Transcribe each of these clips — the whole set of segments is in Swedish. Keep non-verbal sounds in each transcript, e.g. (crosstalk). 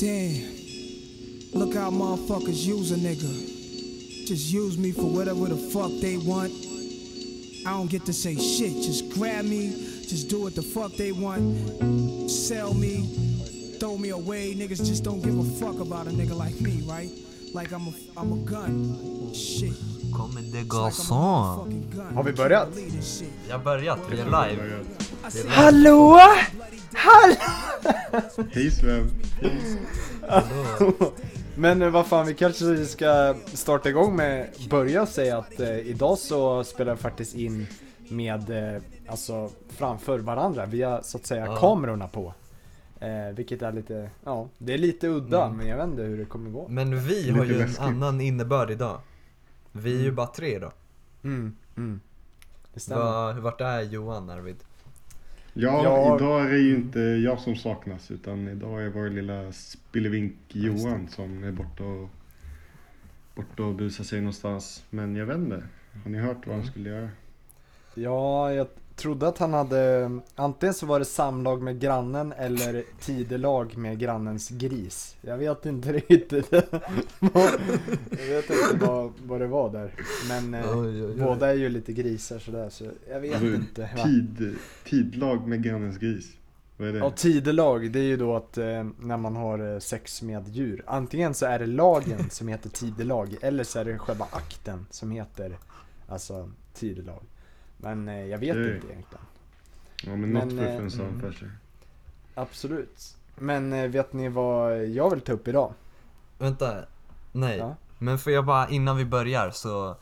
Damn. Look how motherfuckers use a nigga. Just use me for whatever the fuck they want. I don't get to say shit. Just grab me. Just do what the fuck they want. Sell me. Throw me away. Niggas just don't give a fuck about a nigga like me, right? Like I'm a, I'm a gun. Shit. Kommer det It's like I'm a garçon? Har vi börjat? Lead this shit. Vi har börjat, vi är live. Hallå! Hallå! Hej Sven! (laughs) Men eh, vad fan, vi kanske ska starta igång med, börja säga att eh, idag så spelar vi faktiskt in med, eh, alltså framför varandra, via så att säga Ja. kamerorna på. Eh, vilket är lite, ja, det är lite udda, Mm. men jag vet inte hur det kommer gå. Men vi Lite har ju en läskigt. annan innebörd idag. Vi är ju bara tre idag. Mm, mm. Det stämmer. Va, vart är Johan Arvid? Ja, Ja. idag är det ju inte jag som saknas utan idag är vår lilla spillevink Johan som är borta och, borta och busar sig någonstans. Men jag vet inte. Har ni hört vad han skulle göra? Ja, jag trodde att han hade, antingen så var det samlag med grannen eller tidelag med grannens gris. Jag vet inte (laughs) riktigt. jag vet inte vad, vad det var där. Men eh, Oj, oj, oj. båda är ju lite grisar sådär så jag vet Alltså, inte. Va? Tid, tidlag med grannens gris. Vad är det? Ja, tidelag, det är ju då att eh, när man har eh, sex med djur. Antingen så är det lagen som heter tidelag eller så är det själva akten som heter alltså tidelag. Men eh, jag vet Okej. inte egentligen. ja, men, men, något får eh, för en sån mm. för sig. Absolut. Men eh, vet ni vad jag vill ta upp idag? Vänta, nej. Ja. Men får jag bara, innan vi börjar så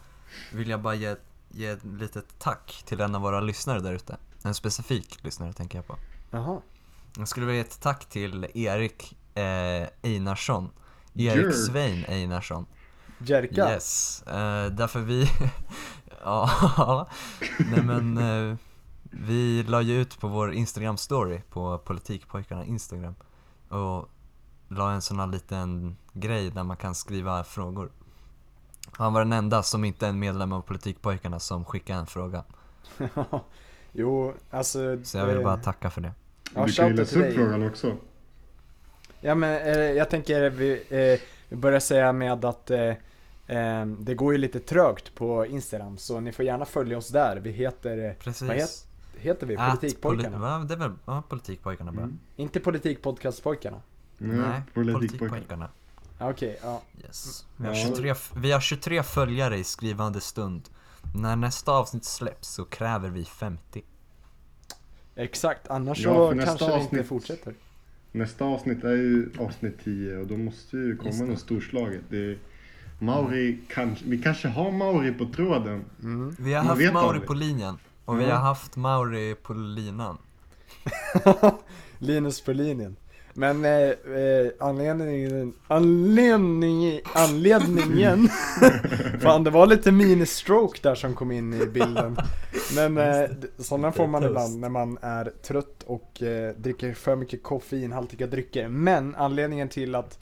vill jag bara ge, ge ett litet tack till en av våra lyssnare där ute. En specifik lyssnare tänker jag på. Jaha. Jag skulle vilja ge ett tack till Erik eh, Einarsson. Erik Jerk. Svein Einarsson. Jerka. Yes, eh, därför vi, (laughs) ja, (laughs) nej men eh, vi la ju ut på vår Instagram story på Politikpojkarna Instagram och la en sån här liten grej där man kan skriva frågor. Han var den enda som inte är en medlem av Politikpojkarna som skickade en fråga. (laughs) jo, alltså. Så jag vill eh, bara tacka för det. Ja, du kan ju läsa till upp frågan också. Ja men eh, jag tänker vi, eh, vi börjar säga med att eh, eh, det går ju lite trögt på Instagram så ni får gärna följa oss där. Vi heter, Precis. vad het, heter vi? At Politikpojkarna? Poli- det är väl, ja, Politikpojkarna bara. Mm. Inte Politikpodcastpojkarna? Nej, Nej, politikpojkar. Politikpojkarna. Ja, Okej, ja. Yes. Vi har, Ja. 23, f- vi har 23 följare i skrivande stund. När nästa avsnitt släpps så kräver vi 50. Exakt, annars Ja, så kanske det inte avsnitt- fortsätter. Nästa avsnitt är ju avsnitt 10 och då måste ju komma något storslaget. Det är, Mauri, kanske, vi kanske har Mauri på tråden. Mm. Vi har Man haft Mauri på linjen. Och vi Ja. har haft Mauri på linan. (laughs) Linus på linjen. Men eh, eh, anledningen, anledning, anledningen, (laughs) fan det var lite mini-stroke där som kom in i bilden. Men eh, sådana får man ibland när man är trött och eh, dricker för mycket koffeinhaltiga drycker. Men anledningen till att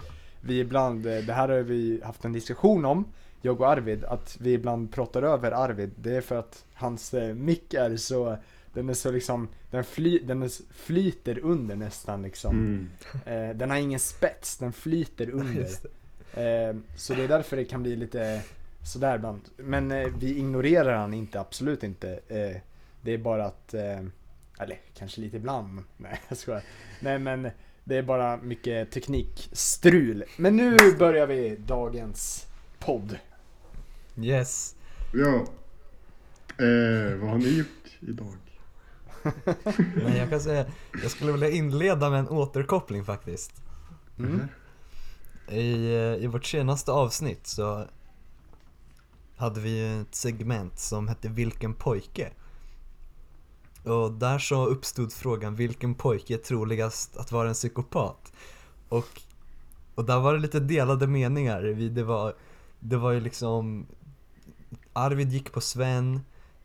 vi ibland, eh, det här har vi haft en diskussion om, jag och Arvid, att vi ibland pratar över Arvid. Det är för att hans eh, mick är så, den är så liksom, den, fly, den är, flyter under nästan liksom. Mm. Eh, den har ingen spets, den flyter (laughs) under. Eh, så det är därför det kan bli lite sådär ibland. Men eh, vi ignorerar han inte, absolut inte. Eh, det är bara att, eller kanske lite ibland. (laughs) Nej jag skojar. Nej men det är bara mycket teknikstrul. Men nu börjar vi dagens podd. Yes. Ja. Eh, vad har ni gjort idag? (laughs) Men jag kan säga, jag skulle vilja inleda med en återkoppling faktiskt. Mm. I, eh, I vårt senaste avsnitt så hade vi ett segment som hette Vilken pojke? Och där så uppstod frågan vilken pojke är troligast att vara en psykopat? Och, och där var det lite delade meningar. Vi- Det var, det var ju liksom Arvid gick på Sven,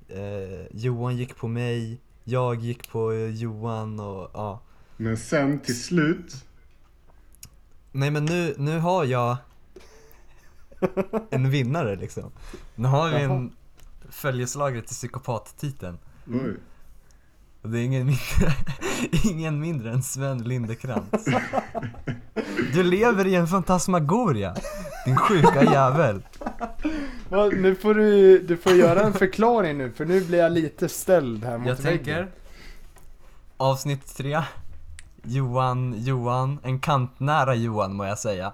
eh, Johan gick på mig, jag gick på eh, Johan och ja. Men sen till slut. Nej men nu, nu har jag en vinnare liksom. Nu har vi en följeslagare till psykopattiteln. Oj. Och det är ingen mindre, (laughs) ingen mindre än Sven Lindekrantz. (laughs) Du lever i en fantasmagoria, din sjuka jävel. Nu får du, du får göra en förklaring nu, för nu blir jag lite ställd här mot Jag väggen. tänker Avsnitt tre Johan, Johan, en kantnära Johan må jag säga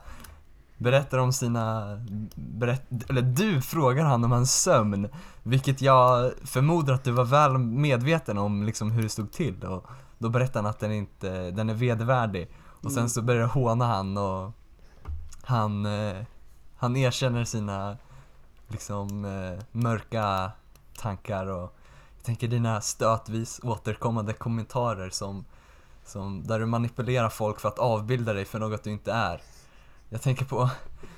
Berättar om sina, berätt, eller du frågar han om hans sömn Vilket jag förmodar att du var väl medveten om liksom hur det stod till och Då berättar han att den inte, den är vedervärdig. Och sen så börjar håna han och Han, eh, han erkänner sina liksom eh, mörka tankar och jag tänker dina stötvis återkommande kommentarer som, som där du manipulerar folk för att avbilda dig för något du inte är. Jag tänker på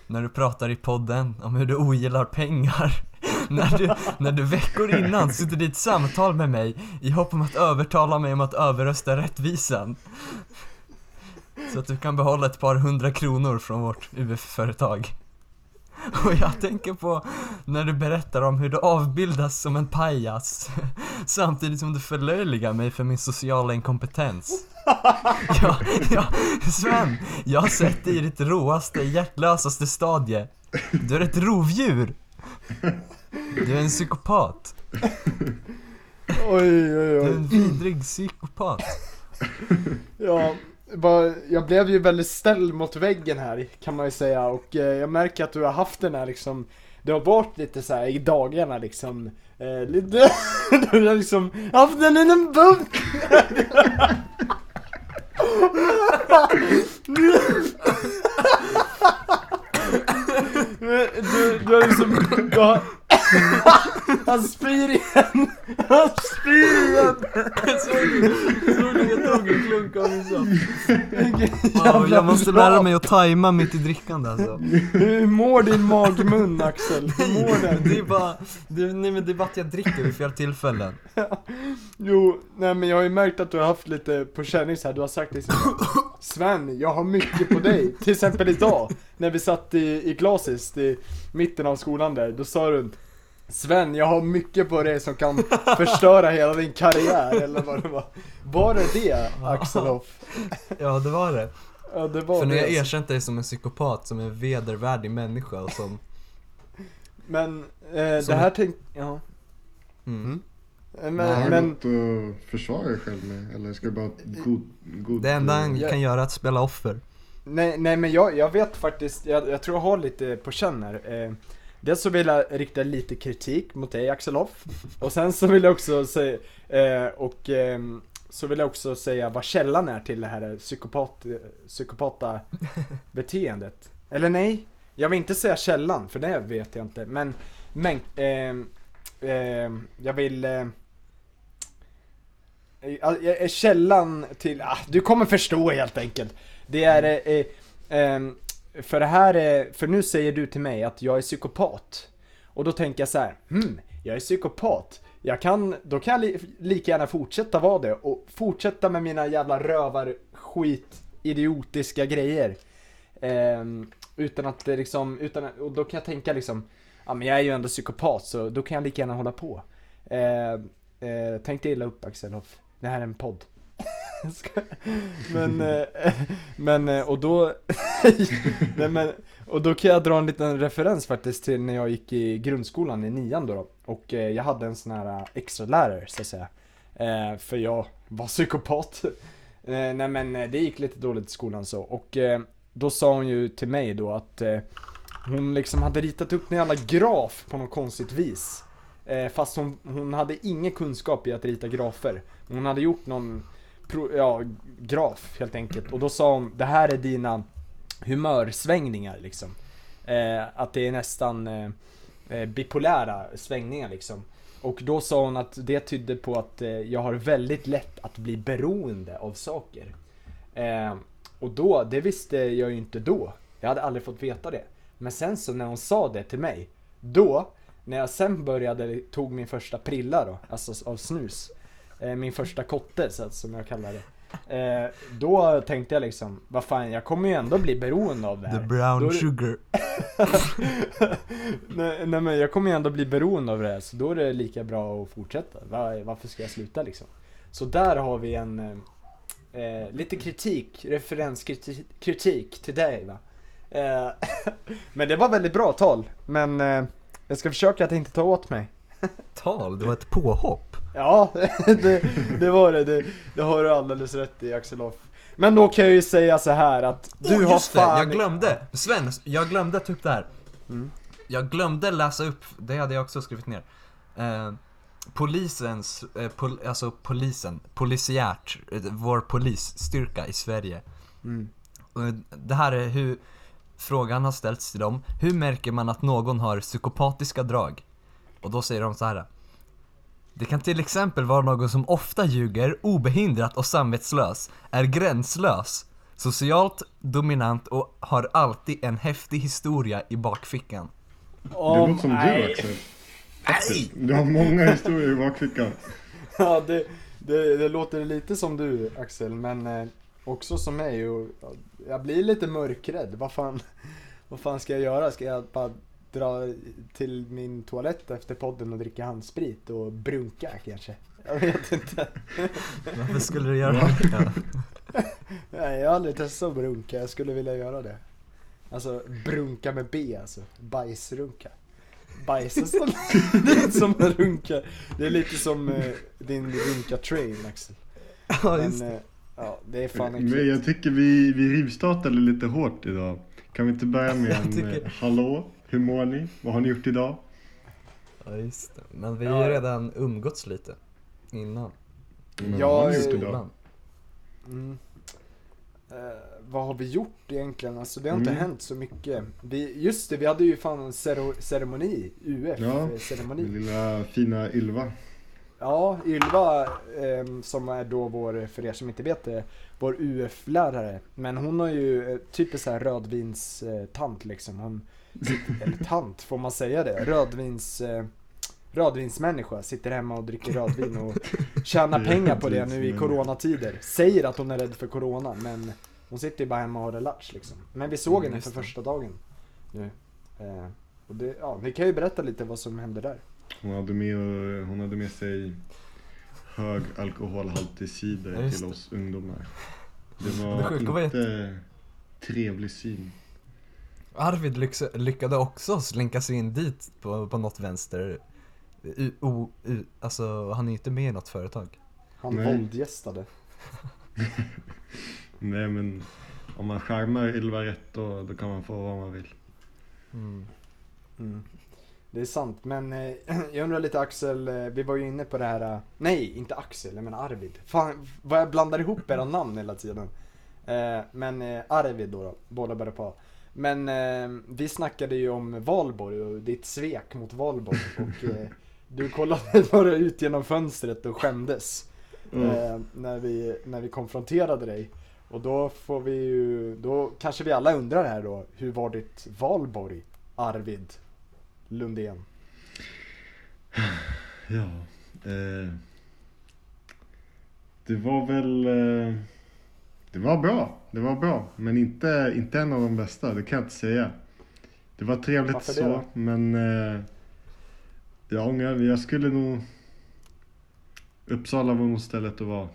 när du pratar i podden om hur du ogillar pengar. (laughs) när, du, när du veckor innan sitter i ett samtal med mig i hopp om att övertala mig om att överrösta rättvisan. Så att du kan behålla ett par hundra kronor från vårt UF-företag. (laughs) Och jag tänker på när du berättar om hur du avbildas som en pajas (laughs) Samtidigt som du förlöjligar mig för min sociala inkompetens. (laughs) Ja, ja, Sven, jag har sett dig i ditt råaste, hjärtlösaste stadie. Du är ett rovdjur. Du är en psykopat. Oj, oj, Du är oj. en vidrig psykopat. Ja, bara, jag blev ju väldigt ställd mot väggen här kan man ju säga. Och eh, jag märker att du har haft den här liksom Det har varit lite så här i dagarna liksom. Eh, lite, (laughs) Du har liksom haft den i en bunk (laughs) Du, du har liksom, du har Han spyr igen! Han spyr igen! Såg du jag tog en klunk av min Jävla Jag måste bra. lära mig att tajma mitt i drickande alltså Hur mår din magmun Axel? Hur mår den? Det är bara, det, nej men det är bara att jag dricker vid fel tillfällen Jo, nej men jag har ju märkt att du har haft lite på känning så här. du har sagt liksom Sven, jag har mycket på dig. Till exempel idag, när vi satt i, i glasis i mitten av skolan där, då sa du Sven, jag har mycket på dig som kan förstöra hela din karriär, eller vad det var. Var det det, Axel Hoff? Ja det var det Ja, det var För nu har jag erkänt dig som en psykopat, som en vedervärdig människa och som Men, eh, Som det här tänk... Ja. mm. Eh, Har Men, du men något att försvara dig själv med? Eller ska du bara god, god, Det enda han Jag- kan göra är att spela offer Nej, nej men jag, jag vet faktiskt, jag, jag tror jag har lite på känn här. Eh, dels så vill jag rikta lite kritik mot dig Axel Hoff. Och sen så vill jag också säga, eh, och ehm, så vill jag också säga vad källan är till det här psykopat, eh, psykopata (laughs) beteendet. Eller nej, jag vill inte säga källan, för det vet jag inte. Men, men ehm, ehm, jag vill eh, eh, eh, Källan till, ah, du kommer förstå helt enkelt. Det är, eh, eh, ehm, för det här är, för nu säger du till mig att jag är psykopat. Och då tänker jag så här, hmm, jag är psykopat. Jag kan, då kan jag li, lika gärna fortsätta vara det och fortsätta med mina jävla rövar skit idiotiska grejer. Eh, utan att det liksom, utan, att- och då kan jag tänka liksom, ja men jag är ju ändå psykopat så då kan jag lika gärna hålla på. Eh, eh, tänk dig illa upp Axel Hoff. Det här är en podd. Men, eh, (laughs) men eh, och då, (laughs) nej men, och då kan jag dra en liten referens faktiskt till när jag gick i grundskolan i nian då, då. och eh, jag hade en sån här extra lärare så att säga. För jag var psykopat. (laughs) Nej men det gick lite dåligt i skolan så och då sa hon ju till mig då att hon liksom hade ritat upp en jävla graf på något konstigt vis. Fast hon, hon hade ingen kunskap i att rita grafer. Hon hade gjort någon pro, ja, graf helt enkelt. Och då sa hon, det här är dina humörsvängningar liksom. Eh, att det är nästan eh, eh, bipolära svängningar liksom. Och då sa hon att det tydde på att eh, jag har väldigt lätt att bli beroende av saker. Eh, och då, det visste jag ju inte då. Jag hade aldrig fått veta det. Men sen så när hon sa det till mig, då, när jag sen började, tog min första prilla då, alltså av snus. Eh, min första kotte, så att, som jag kallar det. Eh, då tänkte jag liksom, vad fan, jag kommer ju ändå bli beroende av det här. The brown Då sugar (laughs) nej, nej men jag kommer ju ändå bli beroende av det här så då är det lika bra att fortsätta. Var, varför ska jag sluta liksom? Så där har vi en eh, eh, lite kritik, referenskritik kritik till dig va. Eh, (laughs) men det var väldigt bra tal, men eh, jag ska försöka att inte ta åt mig. Tal, det var ett påhopp. Ja, (laughs) det, det var det. det. Det har du alldeles rätt i Axel Hoff. Men då kan jag ju säga så här att du oh, har fan... det, jag glömde! Sven, jag glömde upp det här. Mm. Jag glömde läsa upp, det hade jag också skrivit ner. Eh, polisens, eh, pol, alltså polisen, polisiärt, eh, vår polisstyrka i Sverige. Mm. Och det här är hur frågan har ställts till dem. Hur märker man att någon har psykopatiska drag? Och då säger de så här. Det kan till exempel vara någon som ofta ljuger, obehindrat och samvetslös, är gränslös, socialt dominant och har alltid en häftig historia i bakfickan. Det låter som du Axel. Nej! Du har många historier i bakfickan. (laughs) Ja, det, det, det låter lite som du Axel, men eh, också som mig. Och, jag blir lite mörkrädd. Vad fan, (laughs) vad fan ska jag göra? Ska jag bara dra till min toalett efter podden och dricka handsprit och brunka kanske? Jag vet inte. Varför skulle du göra det? Nej, jag har aldrig testat att brunka. Jag skulle vilja göra det. Alltså brunka med B alltså. Bajsrunka. Bajsa som, (laughs) som en runka. Det är lite som eh, din runka-train Axel. Ja, just Men, det. eh, ja, det är fan Men jag tycker vi, vi rivstartade lite hårt idag. Kan vi inte börja med en tycker- eh, hallå? Hur mår ni? Vad har ni gjort idag? Ja, just det. Men vi har ju redan umgåtts lite innan. Men Ja, vad har ni eh, gjort idag? Mm. Eh, vad har vi gjort egentligen? Alltså det har inte Mm. hänt så mycket. Vi, just det, vi hade ju fan en cero- ceremoni, Ja. UF-ceremoni. Min lilla fina Ylva. Ja, Ylva ehm, som är då vår, för er som inte vet det, vår UF-lärare. Men hon har ju eh, typ en sån här rödvinstant liksom. Hon sitter, eller tant, får man säga det? Rödvins... Eh, rödvinsmänniska, sitter hemma och dricker rödvin och tjänar pengar på det nu i coronatider. Säger att hon är rädd för corona, men hon sitter ju bara hemma och har det latch liksom. Men vi såg Mm, henne för det. första dagen nu. Eh, och det, ja, vi kan ju berätta lite vad som hände där. Hon hade med, hon hade med sig hög alkoholhaltig cider Ja, till det. oss ungdomar. Det Det var ju inte trevlig syn. Arvid lyx- lyckade också slinka sig in dit på, på något vänster. U, o, u, alltså han är ju inte med i något företag. Han Nej. våldgästade. (laughs) Nej men om man charmar Ylva rätt då, då kan man få vad man vill. Mm. Mm. Det är sant, men eh, (clears throat) jag undrar lite Axel, eh, vi var ju inne på det här, eh, nej inte Axel, jag menar Arvid. Fan vad jag blandar ihop era namn hela tiden. Eh, men eh, Arvid då, då båda börjar på A. Men eh, vi snackade ju om Valborg och ditt svek mot Valborg och (laughs) eh, du kollade (laughs) bara ut genom fönstret och skämdes. Mm. Eh, när, vi, när vi konfronterade dig. Och då får vi ju, då kanske vi alla undrar här då, hur var ditt Valborg, Arvid Lundén? (sighs) Ja. Eh, det var väl... Eh, det var bra. Det var bra. Men inte, inte en av de bästa, det kan jag inte säga. Det var trevligt Varför det så, då? men... Eh, jag ångrar Jag skulle nog... Uppsala var nog stället att vara.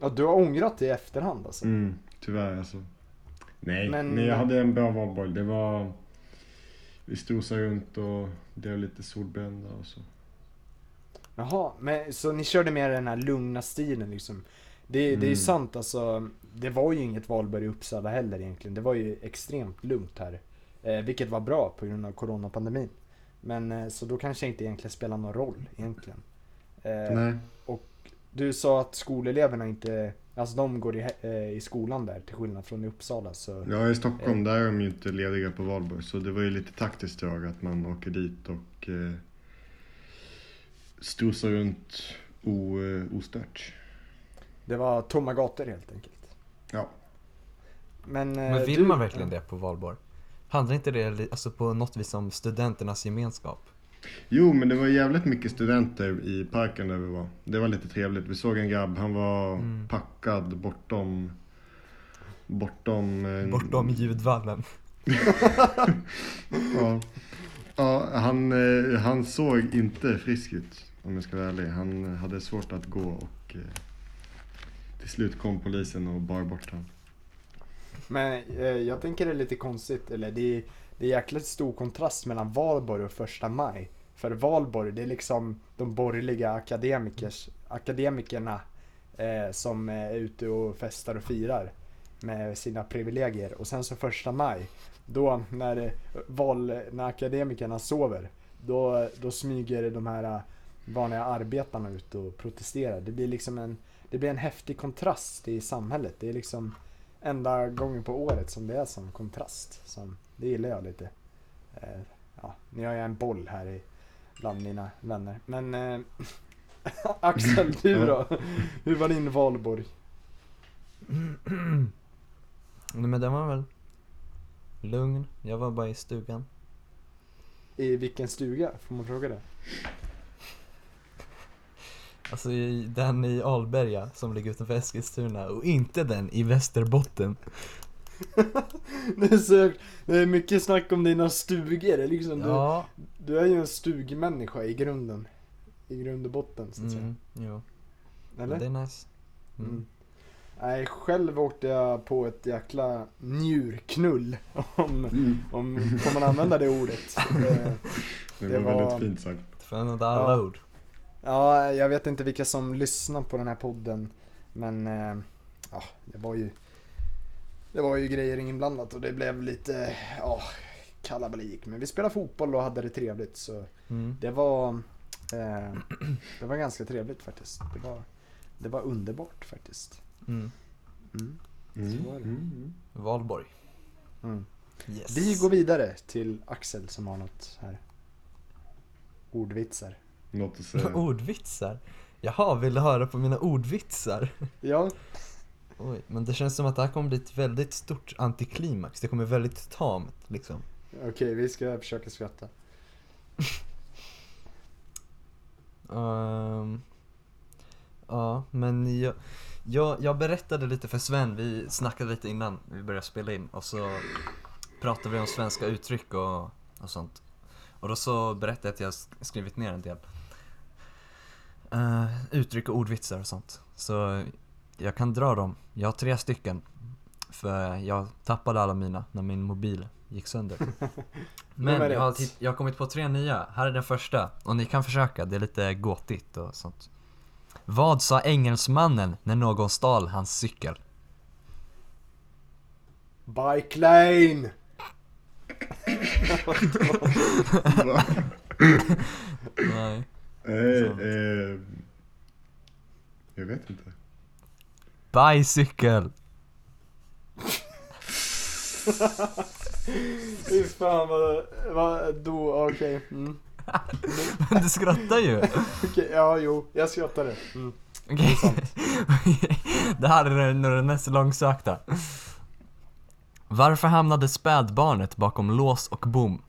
Ja, du har ångrat det i efterhand alltså? Mm, tyvärr alltså. Nej, Men- men jag hade en bra valborg. Det var... Vi strosade runt och blev lite solbrända och så. Jaha, men så ni körde med den här lugna stilen liksom? Det, det är ju Mm. sant alltså, det var ju inget Valborg i Uppsala heller egentligen. Det var ju extremt lugnt här. Eh, vilket var bra på grund av coronapandemin. Men eh, så då kanske inte egentligen spelar någon roll egentligen. Eh, Nej. Du sa att skoleleverna inte, alltså de går i, eh, i skolan där till skillnad från i Uppsala så. Ja, i Stockholm där är de ju inte lediga på valborg. Så det var ju lite taktiskt drag att man åker dit och eh, strosar runt o, eh, ostört. Det var tomma gator helt enkelt. Ja. Men, eh, Men vill du- man verkligen det på valborg? Handlar inte det alltså på något vis om studenternas gemenskap? Jo, men det var jävligt mycket studenter i parken där vi var. Det var lite trevligt. Vi såg en grabb, han var Mm. packad bortom... Bortom... Bortom ljudvallen. (laughs) Ja. Ja, han, eh, han såg inte frisk ut om jag ska vara ärlig. Han hade svårt att gå och och eh, till slut kom polisen och bar bort honom. Men eh, jag tänker det är lite konstigt, eller det är, det är jäkligt stor kontrast mellan valborg och första maj. För valborg, det är liksom de borgerliga akademikers, akademikerna eh, som är ute och festar och firar med sina privilegier. Och sen så första maj, då när, eh, val, när akademikerna sover, då, då smyger de här eh, vanliga arbetarna ut och protesterar. Det blir liksom en, det blir en häftig kontrast i samhället. Det är liksom enda gången på året som det är som kontrast. Som, det gillar jag lite. Eh, ja, nu har jag en boll här i, bland mina vänner. Men eh, (laughs) Axel, du då? Hur var din valborg? (clears throat) Nej, men den var väl lugn. Jag var bara i stugan. I vilken stuga? Får man fråga det? Alltså i, den i Alberga som ligger utanför Eskilstuna och inte den i Västerbotten. (laughs) Det är, så, det är mycket snack om dina stugor. Det liksom, Ja. du, du är ju en stugmänniska i grunden. I grund och botten så att säga. Mm, jo. Eller? Det är nice. Mm. Mm. Nej, själv åkte jag på ett jäkla njurknull. (laughs) Om, om får man använda det ordet. Eh, Det, (laughs) Det var, var- väldigt fint sagt. För använda alla Ja. ord. Ja, jag vet inte vilka som lyssnar på den här podden. Men eh, ja, det var ju Det var ju grejer inblandat och det blev lite ja, kalabalik. Men vi spelade fotboll och hade det trevligt så Mm. det var eh, Det var ganska trevligt faktiskt. Det var, det var underbart faktiskt. Mm. Mm. Mm. Så var det. Mm. Valborg. Mm. Yes. Vi går vidare till Axel som har något här. Ordvitsar. Något att (laughs) säga. Ordvitsar? Jaha, vill du höra på mina ordvitsar? (laughs) Ja, Oj, men det känns som att det här kommer bli ett väldigt stort antiklimax. Det kommer väldigt tamt liksom. okej vi ska försöka skratta. (laughs) Ehm, ja, men jag, jag, jag berättade lite för Sven, vi snackade lite innan vi började spela in och så pratade vi om svenska uttryck och, och sånt. Och då så berättade jag att jag sk- skrivit ner en del Eh, uttryck och ordvitsar och sånt. Så jag kan dra dem. Jag har tre stycken. För jag tappade alla mina när min mobil gick sönder. (laughs) Men jag har, jag har kommit på tre nya. Här är den första. Och ni kan försöka, det är lite gåtigt och sånt. Vad sa engelsmannen när någon stal hans cykel? Bike lane! (laughs) (laughs) Nej. Eh, Sant. eh, jag vet inte. Bicycle! Fy fan vad, vad då, okej. Mm. (laughs) Men du skrattar ju! Okej, ja jo, jag skrattade. Mm. Okej. (laughs) det här är nog den mest långsökta. Varför hamnade spädbarnet bakom lås och bom?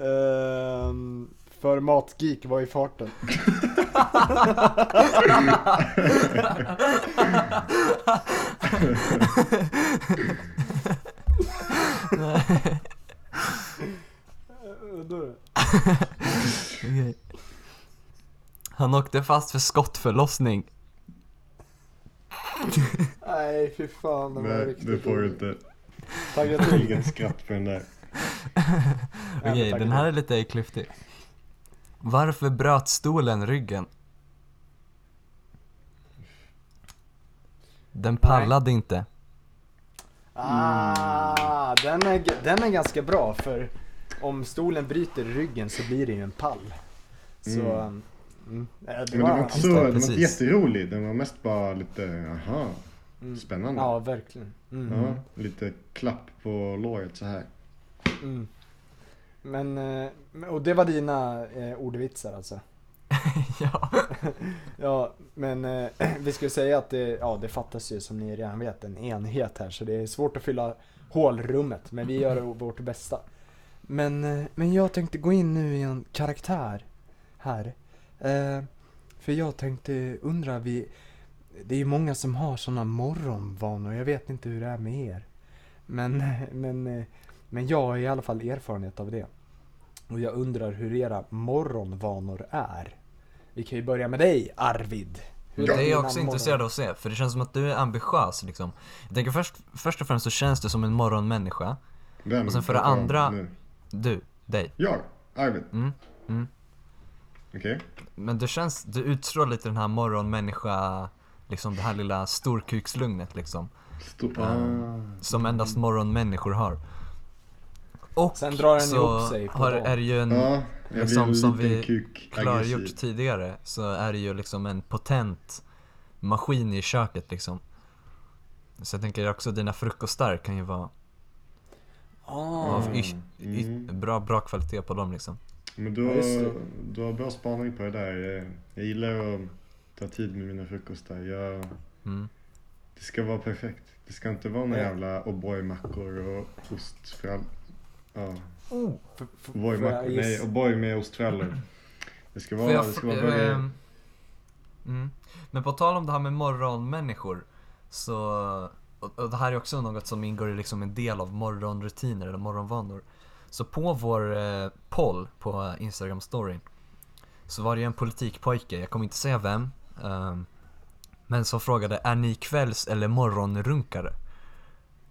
Ehm, för Matgeek var i farten. Han åkte fast för skottförlossning. Nej fy fan, det var Nej, det får du inte. Tagga till. Inget skratt för den där. Okej, tack. den här är lite klyftig. Varför bröt stolen ryggen? Den pallade inte. Ah, den är, den är ganska bra för om stolen bryter ryggen så blir det ju en pall. Så, Mm. mm. Eh, det Men det var inte så, den var inte jätterolig. Den var mest bara lite, aha, mm. spännande. Ja, verkligen. Mm. Ja, lite klapp på låret så här. Men, eh, och det var dina eh, ordvitsar alltså? (laughs) ja. (laughs) Ja, men eh, (clears throat) vi skulle säga att det, ja, det fattas ju som ni redan vet en enhet här så det är svårt att fylla hålrummet men vi gör (laughs) vårt bästa. Men, eh, men jag tänkte gå in nu i en karaktär här. Eh, för jag tänkte undra, vi, det är ju många som har sådana morgonvanor, jag vet inte hur det är med er. Men, men, eh, men jag har i alla fall erfarenhet av det. Och jag undrar hur era morgonvanor är. vi kan ju börja med dig Arvid. Hur Det är jag också morgon- intresserad av att se, för det känns som att du är ambitiös liksom. Jag tänker först, först och främst så känns du som en morgonmänniska. Vem Och sen för det andra- nu? Du, dig. Jag? Arvid? Mm, mm. Okej. Men du känns, du utstrålar lite den här morgonmänniska, liksom det här lilla storkukslugnet liksom. Stor... Mm. Ah. Som endast morgonmänniskor har. Och Sen drar den så ihop sig på har, är det ju en, Ja, liksom som vi klargjort tidigare, så är det ju liksom en potent maskin i köket liksom. Så jag tänker också dina frukostar kan ju vara Ah. av y- y- Mm. bra, bra kvalitet på dem liksom. Men du har, du har bra spaning på det där. Jag gillar att ta tid med mina frukostar. Jag, Mm. det ska vara perfekt. Det ska inte vara några jävla O'boy-mackor och ostfrall... Ja, F- får jag O'boy-mackor. Nej, gissa? O'boy med ostfrallor. Det ska vara, jag det ska vara väldigt... ehm, mm. Men på tal om det här med morgonmänniskor, så, och, och det här är också något som ingår i liksom en del av morgonrutiner eller morgonvanor. Så på vår eh, poll på Instagram storyn så var det ju en politikpojke, jag kommer inte säga vem, ehm, men som frågade är ni kvälls eller morgonrunkare?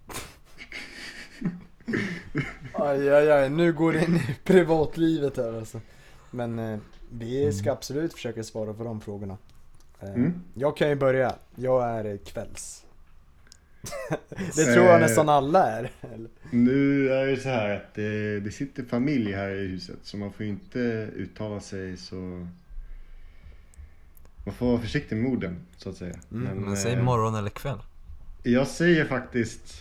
(laughs) Aj, aj, aj, nu går det in i privatlivet här alltså. Men eh, vi ska absolut försöka svara på de frågorna. Eh, Mm. Jag kan ju börja. Jag är eh, kvälls. (laughs) det tror jag Eh. nästan alla är. Eller? Nu är det så här att det, det sitter familj här i huset så man får inte uttala sig så... Man får vara försiktig med orden så att säga. Mm, Men säg eh, morgon eller kväll. Jag säger faktiskt...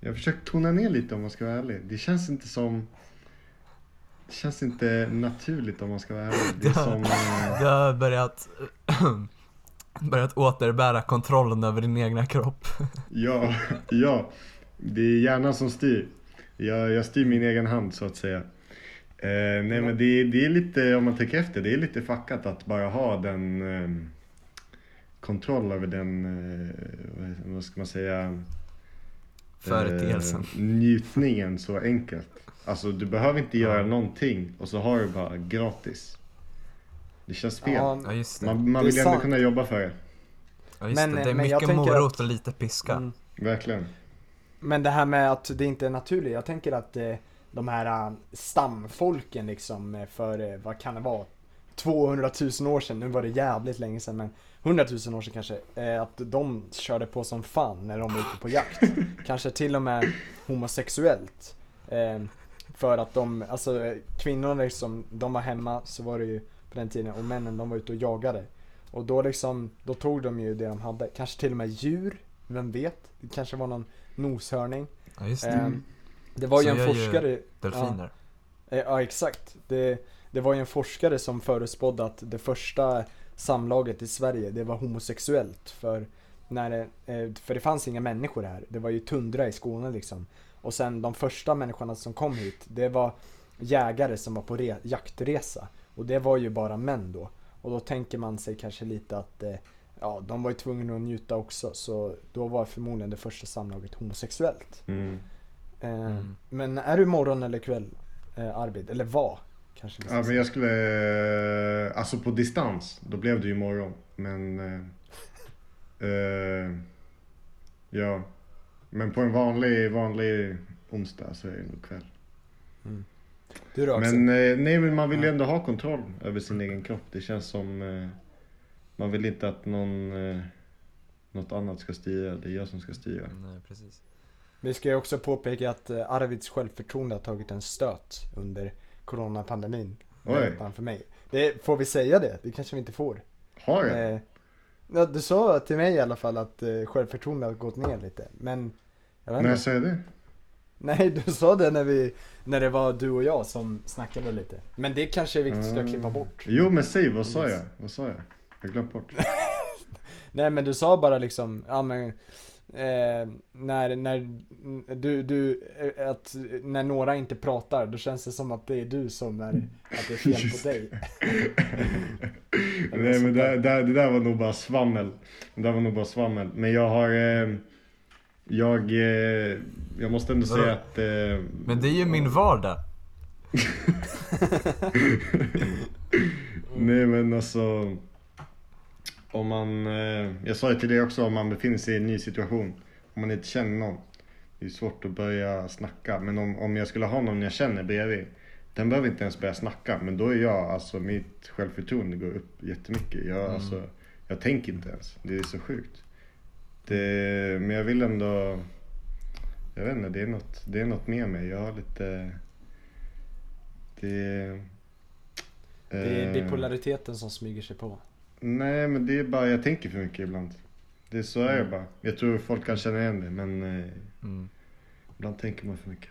Jag har försökt tona ner lite om man ska vara ärlig. Det känns inte som... Det känns inte naturligt om man ska vara ärlig. Det är som... eh, Du har börjat, (clears throat) börjat återbära kontrollen över din egna kropp. (laughs) Ja, ja. Det är hjärnan som styr. Jag, jag styr min egen hand så att säga. Eh, nej men det, det är lite, om man tänker efter, det är lite fuckat att bara ha den eh, kontroll över den, eh, vad- vad ska man säga? Företeelsen. Eh, njutningen så enkelt. Alltså du behöver inte göra Ja. någonting och så har du bara gratis. Det känns fel. Ja, det. Man, man vill ju ändå kunna jobba för det. Ja, just Men, det. det är men mycket morot att- och lite piska. mm. Verkligen. Men det här med att det inte är naturligt. Jag tänker att eh, de här eh, stamfolken liksom eh, för, eh, vad kan det vara? 200 000 år sedan, nu var det jävligt länge sedan men 100 000 år sedan kanske, eh, att de körde på som fan när de var ute på jakt. (laughs) kanske till och med homosexuellt. Eh, för att de, alltså kvinnorna liksom, de var hemma så var det ju på den tiden och männen de var ute och jagade. Och då liksom, då tog de ju det de hade. Kanske till och med djur, vem vet? Det kanske var någon noshörning. Ja just det. Eh, det var ju Så en gör ju forskare, Delfiner. Eh, Ja exakt. Det, det var ju en forskare som förutspådde att det första samlaget i Sverige, det var homosexuellt. För, när det, eh, för det fanns inga människor här. Det var ju tundra i Skåne liksom. Och sen de första människorna som kom hit, det var jägare som var på re, jaktresa. Och det var ju bara män då. Och då tänker man sig kanske lite att eh, ja, de var ju tvungna att njuta också. Så då var förmodligen det första samlaget homosexuellt. Mm. Eh, Mm. Men är du morgon eller kväll eh, Arvid? Eller vad? Kanske Ja, men jag skulle, eh, alltså på distans, då blev det ju imorgon. Men, eh, eh, ja. Men på en vanlig, vanlig onsdag så är det nog kväll. Du då? Men eh, nej, men man vill ju ändå ha kontroll över sin egen kropp. Det känns som, eh, man vill inte att någon, eh, något annat ska styra. Det är jag som ska styra. Nej, precis. Vi ska ju också påpeka att Arvids självförtroende har tagit en stöt under coronapandemin. Han för mig. Det, får vi säga det? Det kanske vi inte får. Har jag? Eh, ja, du sa till mig i alla fall att eh, självförtroendet har gått ner lite. Men jag vet När jag säger det? Nej, du sa det när, vi, när det var du och jag som snackade lite. Men det kanske vi ska Mm. klippa bort. Jo men säg, vad sa jag? Vad sa jag? Jag glömt bort. (laughs) Nej men du sa bara liksom, ja men eh, när, när du, du, eh, att när några inte pratar då känns det som att det är du som är, att det är fel på dig. (laughs) Nej men där. det, det, det där var nog bara svammel. Det där var nog bara svammel. Men jag har... Eh, jag, eh, jag måste ändå Vadå? säga att... Eh, Men det är ju min vardag. (laughs) Nej men alltså Om man, eh, jag sa ju till dig också om man befinner sig i en ny situation Om man inte känner någon Det är svårt att börja snacka. Men om, om jag skulle ha någon jag känner bredvid Den behöver inte ens börja snacka men då är jag, alltså mitt självförtroende går upp jättemycket. Jag, Mm. alltså, jag tänker inte ens, det är så sjukt. Det, Men jag vill ändå Jag vet inte, det är något, det är något med mig, jag har lite Det Det är eh, bipolariteten som smyger sig på. Nej men det är bara, jag tänker för mycket ibland. Det är så är det Mm. bara. Jag tror folk kan känna igen det men eh, Mm. ibland tänker man för mycket.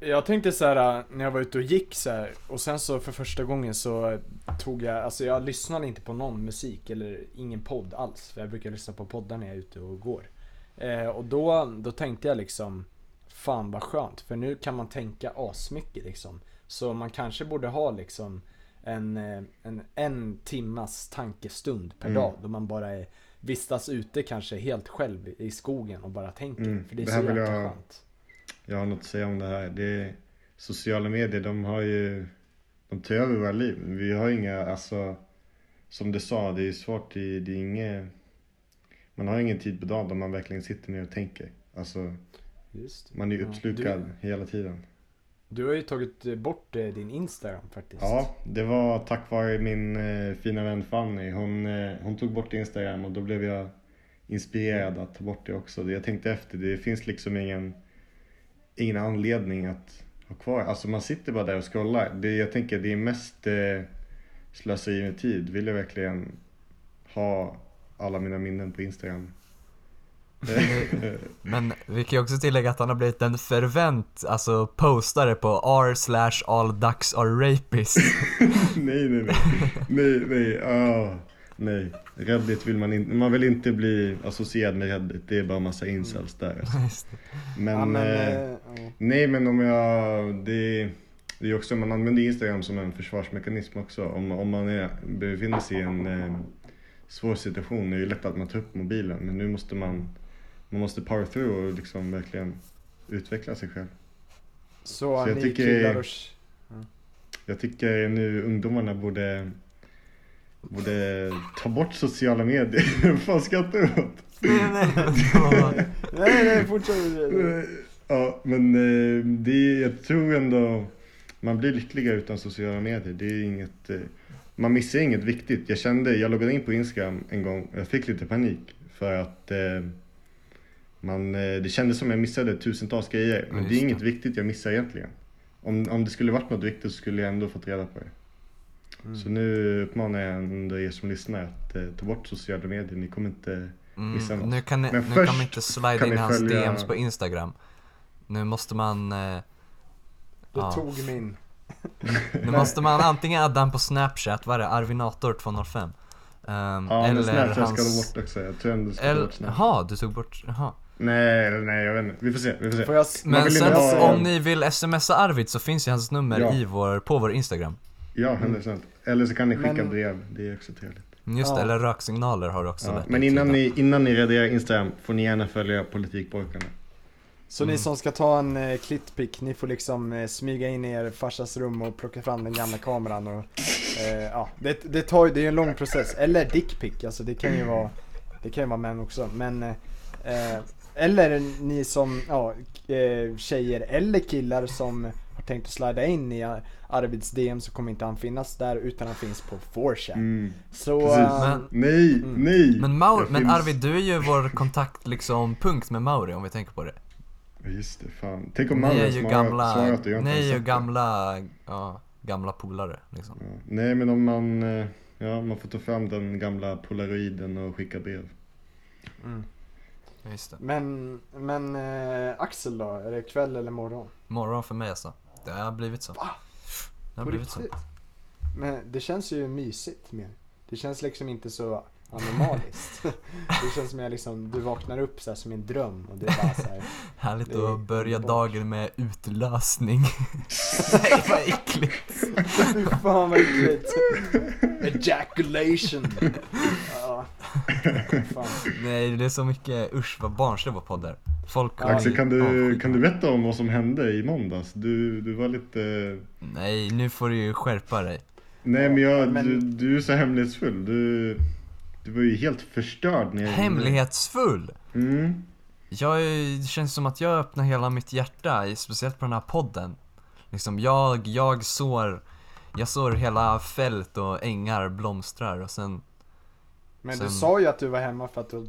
Jag- Jag tänkte så här när jag var ute och gick så här, och sen så för första gången så tog jag, alltså jag lyssnade inte på någon musik eller ingen podd alls. För jag brukar lyssna på poddar när jag är ute och går. Eh, och då, då tänkte jag liksom, fan vad skönt. För nu kan man tänka asmycket liksom. Så man kanske borde ha liksom en, eh, en, en timmas tankestund per Mm. dag. Då man bara är, vistas ute kanske helt själv i skogen och bara tänker. Mm, För det är det så jäkla jag- skönt. Jag har något att säga om det här. Det är, sociala medier de har ju, de tar över våra liv. Vi har inga, alltså som du sa, det är svårt, det, det är inget man har ingen tid på dagen då man verkligen sitter ner och tänker. Alltså man är ju Ja, uppslukad hela tiden. Du har ju tagit bort eh, din Instagram faktiskt. Ja, det var tack vare min eh, fina vän Fanny. Hon, eh, hon tog bort Instagram och då blev jag inspirerad att ta bort det också. Jag tänkte efter, det finns liksom ingen, ingen anledning att ha kvar. Alltså man sitter bara där och scrollar. Det, jag tänker det är mest eh, slöseri med tid. Vill jag verkligen ha alla mina minnen på Instagram? (laughs) Men vi kan ju också tillägga att han har blivit en fervent, alltså postare på r slash all ducks are rapists. (laughs) nej, nej, nej. Nej, nej. ah, nej. Reddit vill man inte. Man vill inte bli associerad med Reddit. Det är bara massa incels där. Alltså. Det. Men, ja, men eh, eh, ja. nej, men om jag... Det, det är också, man använder Instagram som en försvarsmekanism också. Om, om man är, befinner sig i en eh, svår situation är det lätt att man tar upp mobilen. Men nu måste man, man måste power through och liksom verkligen utveckla sig själv. så, så jag ni tycker- killar och... Jag tycker nu ungdomarna borde, borde ta bort sociala medier. (laughs) Vad skrattar du åt? Nej, nej, (laughs) nej. nej, nej, fortsätt. Ja, men eh, det är, jag tror ändå man blir lyckligare utan sociala medier. Det är inget, eh, man missar inget viktigt. Jag kände, jag loggade in på Instagram en gång och jag fick lite panik för att eh, man, eh, det kändes som jag missade tusentals grejer. Men Ja, det är inget det. viktigt jag missar egentligen. Om, om det skulle varit något viktigt så skulle jag ändå fått reda på det. Mm. Så nu uppmanar jag ändå er som lyssnar att eh, ta bort sociala medier. Ni kommer inte... Missa Mm, något. nu kan ni, Men nu först kan man inte slida kan in hans följa- DMs på Instagram. Nu måste man, eh, Du Ja. tog min. (laughs) nu måste man antingen adda han på Snapchat, vad är det, Arvinator205? Um, Ja, men eller Snapchat ska hans... du bort också. Jag tror ändå du ska ta Eller, bort Snapchat. jaha, du tog bort, jaha. Nej, eller nej, jag vet inte. Vi får se, vi får se. Får jag... Men vill sen ha- om ni vill smsa Arvid så finns ju hans nummer Ja. i vår, på vår Instagram. Ja, 100%. Eller så kan ni skicka Men- brev. Det är också trevligt. Just det, Ja. eller röksignaler har du också Ja. lätt Men innan ni, innan ni raderar Instagram får ni gärna följa Politikpojkarna. Så Mm. ni som ska ta en eh, klittpick, ni får liksom eh, smyga in i er farsas rum och plocka fram den gamla kameran och eh, ja, det, det tar ju, det är en lång process. Eller dickpick, alltså det kan ju vara, det kan ju vara män också. Men, eh, eh, eller ni som, ja, eh, tjejer eller killar som har tänkt att slida in i Ar- Arvids DM så kommer inte han finnas där utan han finns på 4chan. Mm. Så, eh, Men- Nej, Mm. nej! Men, Maur, men finns- Arvid, du är ju vår kontakt liksom punkt med Mauri om vi tänker på det. Just det, fan. Tänk om ju svarat, gamla, svarat och jag inte ni är ju gamla, ja, gamla polare liksom. Ja. Nej, men om man, eh, ja, man får ta fram den gamla polaroiden och skicka brev. mm. Men, men eh, Axel då? Är det kväll eller morgon? Morgon för mig alltså. Det har blivit så. Va? Det har På blivit så. riktigt? Men det känns ju mysigt mer. Det känns liksom inte så animaliskt. (laughs) det känns som jag liksom, du vaknar upp så här som en dröm och det är bara så här. (laughs) Härligt är att börja underbart. dagen med utlösning. (laughs) Nej vad äckligt. Fy fan vad äckligt. Ejaculation. Ja. Nej det är så mycket, usch vad barnslig vår podd är. Folk Axel, kan du, kan du berätta om vad som hände i måndags? Du, du var lite... Nej nu får du ju skärpa dig. Nej men, jag, Men- Du, du är så hemlighetsfull. Du, du var ju helt förstörd när jag Hemlighetsfull! Mm. Jag, är- det känns som att jag öppnar hela mitt hjärta, i- speciellt på den här podden. Liksom jag, jag sår, jag sår hela fält och ängar blomstrar och sen Men Sen- du sa ju att du var hemma för att du...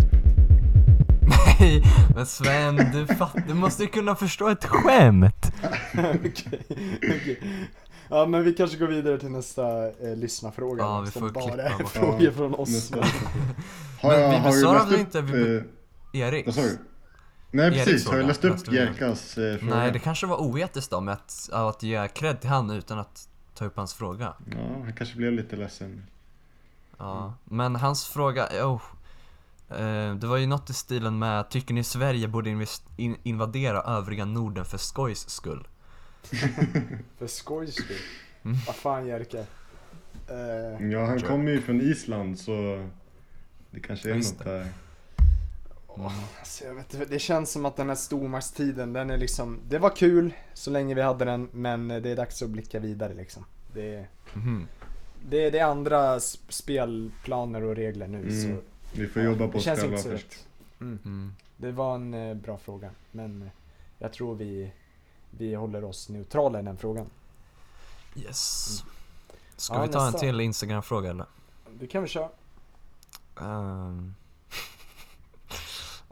Nej, men Sven, du, fatt, du måste ju kunna förstå ett skämt! (laughs) Okej, okej. Ja men vi kanske går vidare till nästa eh, lyssnarfråga Ja, då, vi som får bara klippa bort. frågor Ja, från oss. Men, (laughs) Har Men jag, vi du besvarar läst väl inte- vi- eh, Eriks? vad sa du? Nej Eriks precis, har jag läst upp? Jerkas eh, fråga? Nej, det kanske var oetiskt av mig att, att ge cred till han utan att ta upp hans fråga. Ja, han kanske blev lite ledsen. Ja, men hans fråga, oh, eh, det var ju något i stilen med, tycker ni Sverige borde invest- in- invadera övriga Norden för skojs skull? (laughs) för skojs skull. Mm. Vad fan Jerka. Eh, Ja, han kommer ju från Island så det kanske är Just något det. Där. alltså, jag vet, det känns som att den här stormaktstiden, den är liksom, det var kul så länge vi hade den men det är dags att blicka vidare liksom. Det är, Mhm. det, det är andra spelplaner och regler nu Mm. så Vi får jobba på det oss känns själva inte så först. Mm. Mm. Det var en eh, bra fråga men eh, jag tror vi, vi håller oss neutrala i den frågan. Yes. Ska Ja, vi ta en nästa. till Instagram-fråga eller? Det kan vi köra. Um.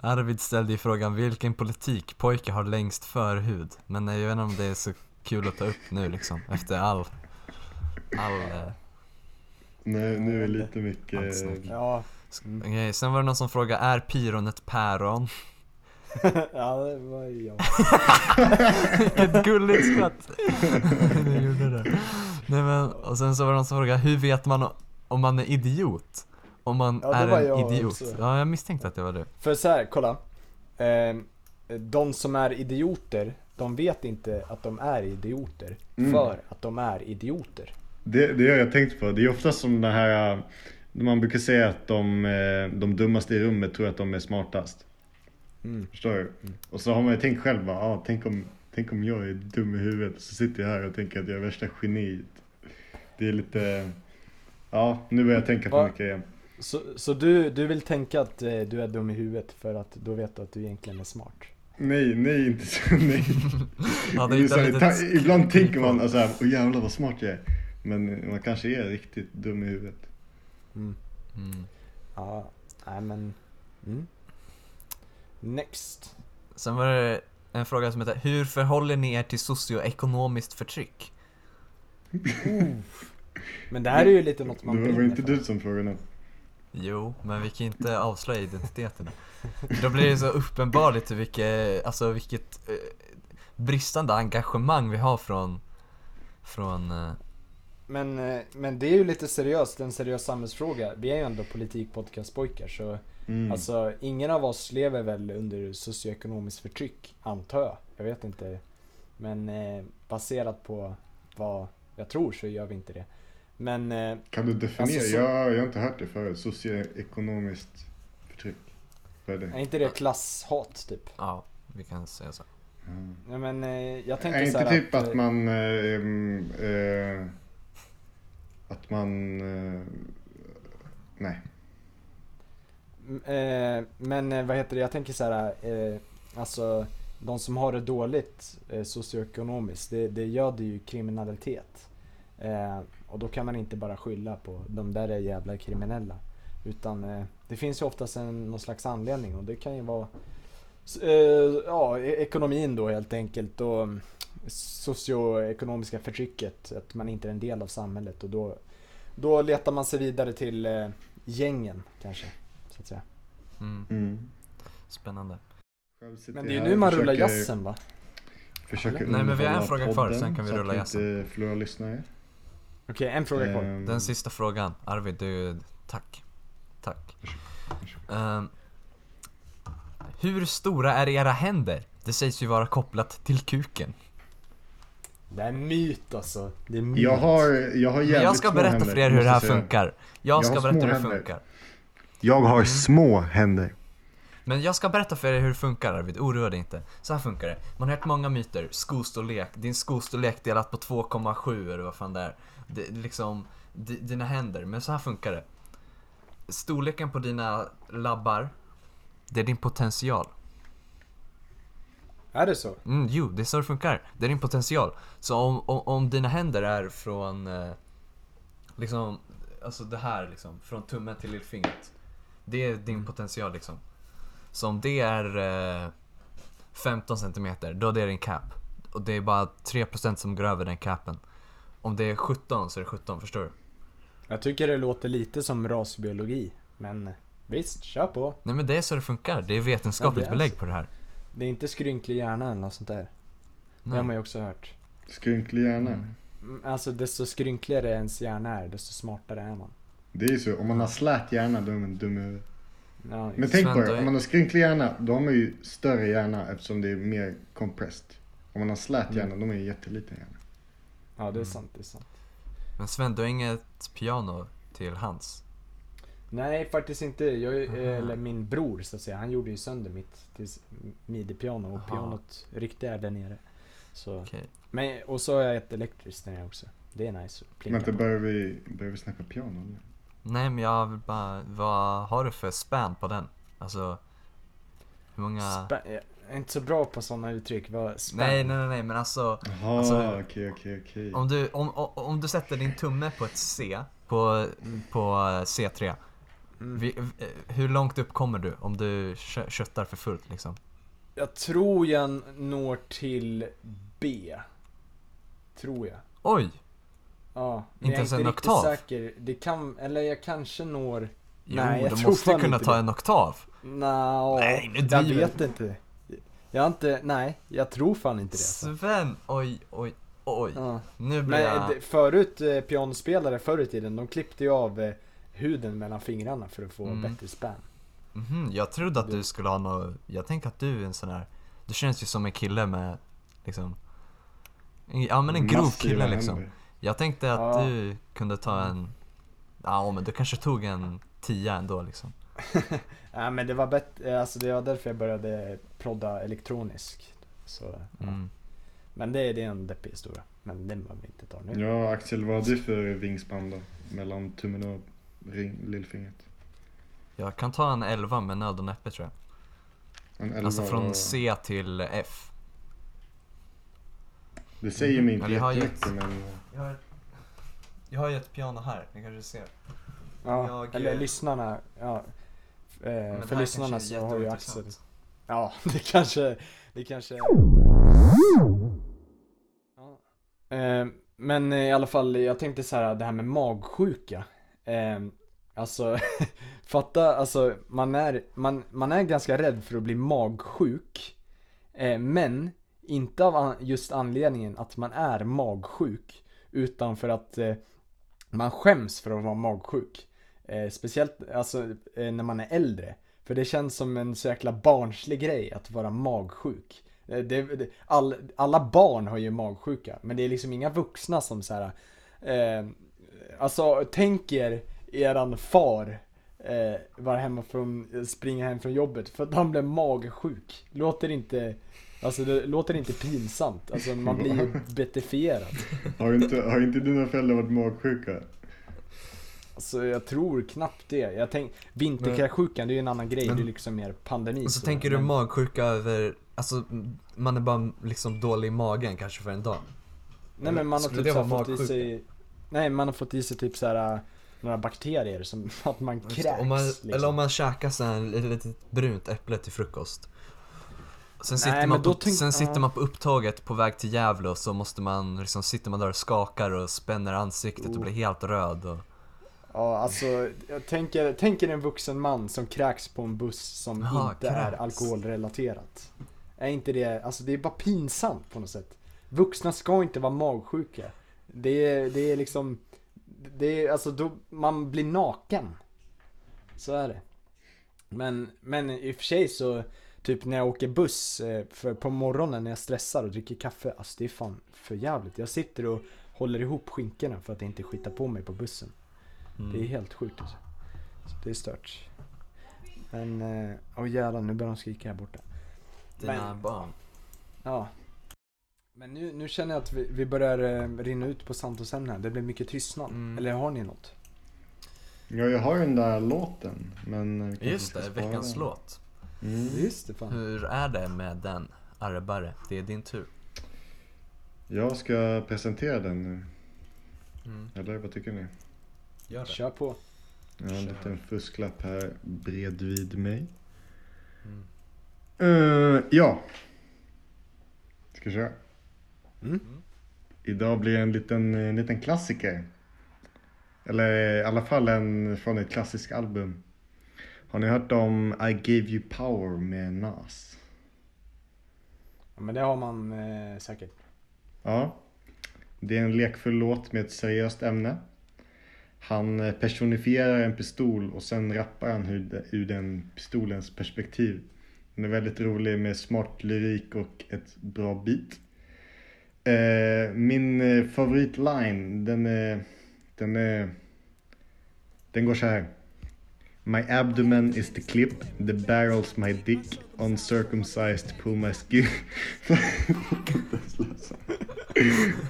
Arvid ställde ju frågan vilken politikpojke har längst förhud? Men jag vet inte om det är så kul att ta upp nu liksom, efter all, all, eh, Nej, nu är det lite mycket... Ja, Okej, sen var det någon som frågade, är pyron ett päron? (laughs) ja det var jag. (laughs) Vilket gulligt skratt! (laughs) Jag gjorde det. Nej men, och sen så var det någon som frågade, hur vet man om man är idiot? Om man Ja, det är var en idiot? också. Ja, jag misstänkte att det var du. För så här, kolla. Eh, de som är idioter, de vet inte att de är idioter. Mm. För att de är idioter. Det, det har jag tänkt på. Det är ofta som det här... äh, Man brukar säga att de, eh, de dummaste i rummet tror att de är smartast. Mm. Förstår du? Och så har man ju tänkt själv bara, ah, tänk, om, tänk om jag är dum i huvudet. Så sitter jag här och tänker att jag är värsta geniet. Det är lite... Ja, nu börjar jag tänka Va? mycket igen. Så, så du, du vill tänka att eh, du är dum i huvudet för att då vet du att du egentligen är smart? Nej, nej, inte så. Nej. (laughs) Ja, Det så här, inte ta, ibland tänker man alltså, åh jävlar vad smart jag är. Men man kanske är riktigt dum i huvudet. Mm. Mm. Ja, nej men. Mm. Next. Sen var det en fråga som heter, hur förhåller ni er till socioekonomiskt förtryck? Men det här är ju lite något man Det var inte för. du som frågade. Jo, men vi kan inte avslöja identiteten. Då blir det så uppenbarligt vilket, alltså vilket eh, bristande engagemang vi har från, från, eh, Men, eh, men det är ju lite seriöst, en seriös samhällsfråga. Vi är ju ändå politikpodcastpojkar så Mm. Alltså ingen av oss lever väl under socioekonomiskt förtryck, antar jag. Jag vet inte. Men eh, baserat på vad jag tror så gör vi inte det. Men eh, kan du definiera? alltså, så- jag, jag har inte hört det förut. Socioekonomiskt förtryck. Vad är det? är inte det klasshat typ? ja, vi kan säga så. Mm. Ja, men eh, jag tänker Är så inte här typ att eh, man... Mm, eh, att man... Eh, nej. m- eh, Men vad heter det, jag tänker så här. Alltså de som har det dåligt socioekonomiskt, det, det göder ju kriminalitet. Och då kan man inte bara skylla på de där är jävla kriminella. Utan eh, det finns ju oftast en, någon slags anledning och det kan ju vara eh, ja, e- ekonomin då helt enkelt och mm, socioekonomiska förtrycket, att man inte är en del av samhället och då, då letar man sig vidare till eh, gängen kanske, så att säga. Mm, Mm. spännande. Men det är ju nu man rullar jazzen va? Försöker? Nej, men vi har en fråga kvar, sen kan vi så rulla att jazzen. inte förlora lyssnare. Okej, en fråga kvar. Ehm, Den sista frågan, Arvid, du, tack. Tack. Ehm, hur stora är era händer? Det sägs ju vara kopplat till kuken. Det är en myt alltså. Det är myt. Jag har, jag har jävligt Men jag ska små berätta händer, för er hur det här funkar. Jag Jag ska berätta hur det händer. funkar. Jag har små händer. Men jag ska berätta för er hur det funkar Arvid, oroa dig inte. Så här funkar det. Man har hört många myter. Skostorlek, din skostorlek delat på 2,7 eller vad fan det är. Det, liksom, di- dina händer, men så här funkar det. Storleken på dina labbar, det är din potential. Är det så? Mm, jo, det är så det funkar. Det är din potential. Så om, om, om dina händer är från, eh, liksom, alltså det här liksom, från tummen till lillfingret. Det är din potential liksom. Så om det är eh, 15 centimeter, då är det din cap. Och det är bara 3% som går över den capen. Om det är 17 så är det 17, förstår du? Jag tycker det låter lite som rasbiologi. Men visst, kör på. Nej men det är så det funkar. Det är vetenskapligt Ja, det är belägg på det här. Det är inte skrynklig hjärna eller något sånt där. Det Nej. har man ju också hört. Skrynklig hjärna. Mm. Mm, Alltså desto skrynkligare ens hjärna är, desto smartare är man. Det är ju så, om man har slät hjärna då är man dum i huvudet. Ja, Men tänk på det, om man har skrynklig hjärna då har man ju större hjärna eftersom det är mer compressed. Om man har slät Mm. hjärna då har man ju jätteliten hjärna. ja, det är Mm. sant, det är sant. Men Sven, du har inget piano till hands? Nej, faktiskt inte. Jag, eller min bror så att säga, han gjorde ju sönder mitt midi-piano och Aha. pianot ryckte är där nere. Så. Okej. Men, och så har jag ett elektriskt där nere också. Det är nice Vänta, börjar vi, börjar vi snacka piano nu? Nej men jag vill bara, vad har du för span på den? Alltså, hur många... Spä- jag är inte så bra på sådana uttryck. Vad spänn? nej, nej, nej, nej, men alltså, Jaha, Alltså, okej, okej, okej. om du, om, om, om du sätter din tumme på ett C, på, på eh, C3, Mm. vi, eh, hur långt upp kommer du om du kö- köttar för fullt liksom? Jag tror jag når till B. Tror jag. Oj! Ja, Inte jag är ens inte en riktigt oktav? säker. Det kan, eller jag kanske når... Jo, Nej, jag du tror måste kunna inte ta det. en oktav. Nå, Nej, nu jag vet inte. Jag har inte, nej, jag tror fan inte det. Alltså. Sven, oj, oj, oj. Ja. Nu blir Men jag... förut, eh, pianospelare förr i tiden, de klippte ju av eh, huden mellan fingrarna för att få Mm. bättre span. Mhm, jag trodde att du skulle ha något, jag tänkte att du är en sån här, du känns ju som en kille med liksom, en- ja men en grov kille liksom. Jag tänkte att Ja. du kunde ta en, ja men du kanske tog en tia ändå liksom. (laughs) Nej men det var bättre, alltså det var därför jag började prodda elektronisk. Så, ja. Mm. Men det, det är en deppig historia. Men den behöver vi inte ta nu. Ja, Axel, vad har du för vingspann då? Mellan tummen och ring, lillfingret? Jag kan ta en 11 med nöd och näppe tror jag. En elva Alltså från och- C till F. Det säger mig inte Eller jag har jättemycket gett- men... Jag har, jag har ju ett piano här, ni kanske ser. Ja, Jag, eller eh, lyssnarna, ja. Eh, för lyssnarna så har ju. Axel, ja (laughs) det kanske, det kanske ja. eh, Men i alla fall, jag tänkte så här det här med magsjuka. Eh, alltså, (laughs) fatta, alltså man är, man, man är ganska rädd för att bli magsjuk. Eh, men inte av just anledningen att man är magsjuk. Utan för att eh, man skäms för att vara magsjuk. Eh, speciellt alltså, eh, när man är äldre. För det känns som en så jäkla barnslig grej att vara magsjuk. Eh, det, det, all, alla barn har ju magsjuka, men det är liksom inga vuxna som så här. Eh, alltså tänk er eran far eh, vara hemma från, springa hem från jobbet för att han blev magsjuk. Låter inte, alltså det låter inte pinsamt. Alltså man blir ju (laughs) betifierad. Har inte, har inte dina föräldrar varit magsjuka? Alltså jag tror knappt det. Jag tänk, vinterkräksjukan det är ju en annan grej. Men- det är liksom mer pandemi. Och så tänker du men- magsjuka över, alltså man är bara liksom dålig i magen kanske för en dag. Nej men man har Skulle typ så fått i sig Nej man har fått i sig typ så här äh, några bakterier som (laughs) att man kräks om man, liksom. Eller om man käkar så här ett litet brunt äpple till frukost. Sen, sitter, men man på, tänk- sen sitter man på upptåget på väg till Gävle och så måste man, liksom, sitter man där och skakar och spänner ansiktet och Oh. blir helt röd och... Ja alltså, jag tänker, tänker en vuxen man som kräks på en buss som Jaha, inte är kräks. alkoholrelaterat. Är inte det, alltså det är bara pinsamt på något sätt. Vuxna ska inte vara magsjuka. Det är, det är liksom, det är alltså då, man blir naken. Så är det. Men, men i och för sig så, typ när jag åker buss eh, för på morgonen när jag stressar och dricker kaffe, alltså det är fan för jävligt. Jag sitter och håller ihop skinkorna för att inte skita på mig på bussen. Mm. Det är helt sjukt alltså. Så Det är stört. Men, eh, åh jävlar nu börjar de skrika här borta. Dina men- barn. Ja. Men nu, nu känner jag att vi, vi börjar eh, rinna ut på Santos-ämnen här. Det blir mycket tystnad. Mm. Eller har ni något? Ja, jag har ju den där låten. Men Just det, veckans den. låt. Mm. Just det fan. Hur är det med den? Arrebare, det är din tur. Jag ska presentera den nu. Mm. Eller vad tycker ni? Gör det. Kör på. Jag har en liten fusklapp här bredvid mig. Mm. Eh, ja. Ska jag köra? Mm. Idag blir det en liten, en liten klassiker. Eller i alla fall en från ett klassiskt album. Har ni hört om I Gave You Power med Nas? Ja, men det har man eh, säkert. Ja. Det är en lekfull låt med ett seriöst ämne. Han eh, personifierar en pistol och sen rappar han ur, ur den pistolens perspektiv. Den är väldigt rolig med smart lyrik och ett bra beat. Eh, min eh, favoritline, den är, den är, den går så här. My abdomen is the clip, the barrel's my dick, uncircumcised pull my skin.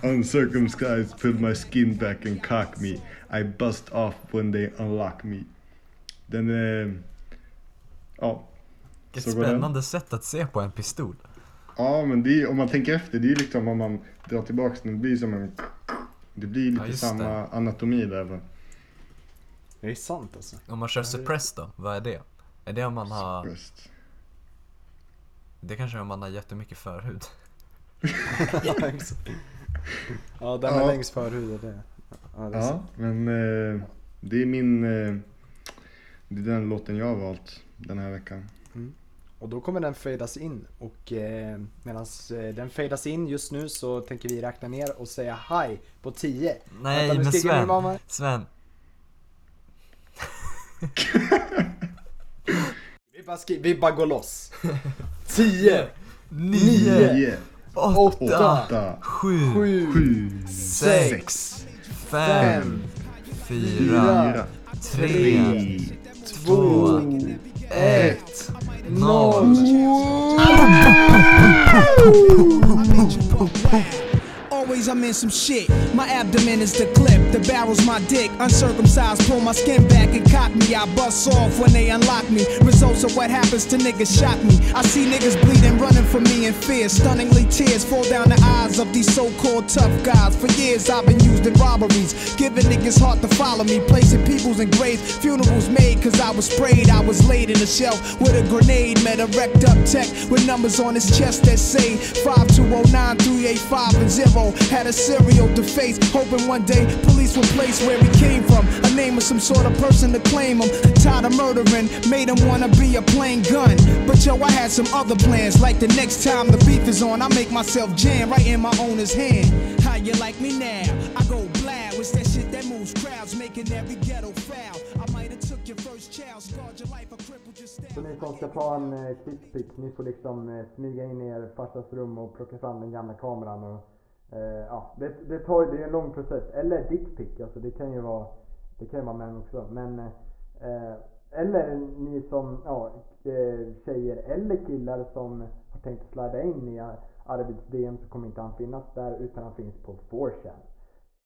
uncircumcised pull my skin back and cock me. I bust off when they unlock me. Den är... Ja. Vilket spännande sätt att se på en pistol. Ja men det är, om man tänker efter, det är liksom om man drar tillbaks den, det blir som en... Det blir lite Ja, samma det. anatomi där? Det är sant alltså. Om man kör suppress då, vad är det? Är det om man har, Bröst. det kanske är om man har jättemycket förhud. (laughs) ja, den är Ja. längst förhud. Det. Ja, det är Ja, men eh, det är min... Eh, det är den låten jag har valt den här veckan. Och då kommer den fadas in och eh, medan eh, den fadas in just nu så tänker vi räkna ner och säga hej på 10. Nej Vänta, men Sven. Sven, (laughs) Vi bara, skri- vi bara går loss. 10, nio, Nio. åtta, 8, Åtta, sju, 7, sju, sex, fem, 5, fyra, fyra, tre, tre, 2, ett, 0. (laughs) (laughs) Always I'm in some shit. My abdomen is the clip, the barrel's my dick. Uncircumcised, pull my skin back and cock me. I bust off when they unlock me. Results of what happens to niggas shock me. I see niggas bleeding, running from me in fear. Stunningly, tears fall down the eyes of these so-called tough guys. For years I've been used in robberies, giving niggas heart to follow me, placing peoples in graves. Funerals made cause I was sprayed. I was laid in a shelf with a grenade. Met a wrecked up tech with numbers on his chest that say 5209 385 and 0. Had a serial to face, hoping one day police would place where he came from. A name of some sort of person to claim him. Tired of murdering, made him wanna be a plain gun. But yo, I had some other plans. Like the next time the beef is on, I make myself jam right in my owner's hand. How you like me now? I go blab. It's that shit that moves crowds, making every ghetto foul. I might have took your first child, scarred your life, or crippled your style. Ni som ska ta en eh, ni får liksom eh, smyga in i er farsas rum och plocka fram den gamla kameran och eh, ja, det, det tar det är en lång process. Eller dickpick, alltså det kan ju vara, det kan ju vara män också. Men, eh, eller ni som, ja, eh, tjejer eller killar som har tänkt slida in i Arvids DM så kommer inte han finnas där utan han finns på 4chan.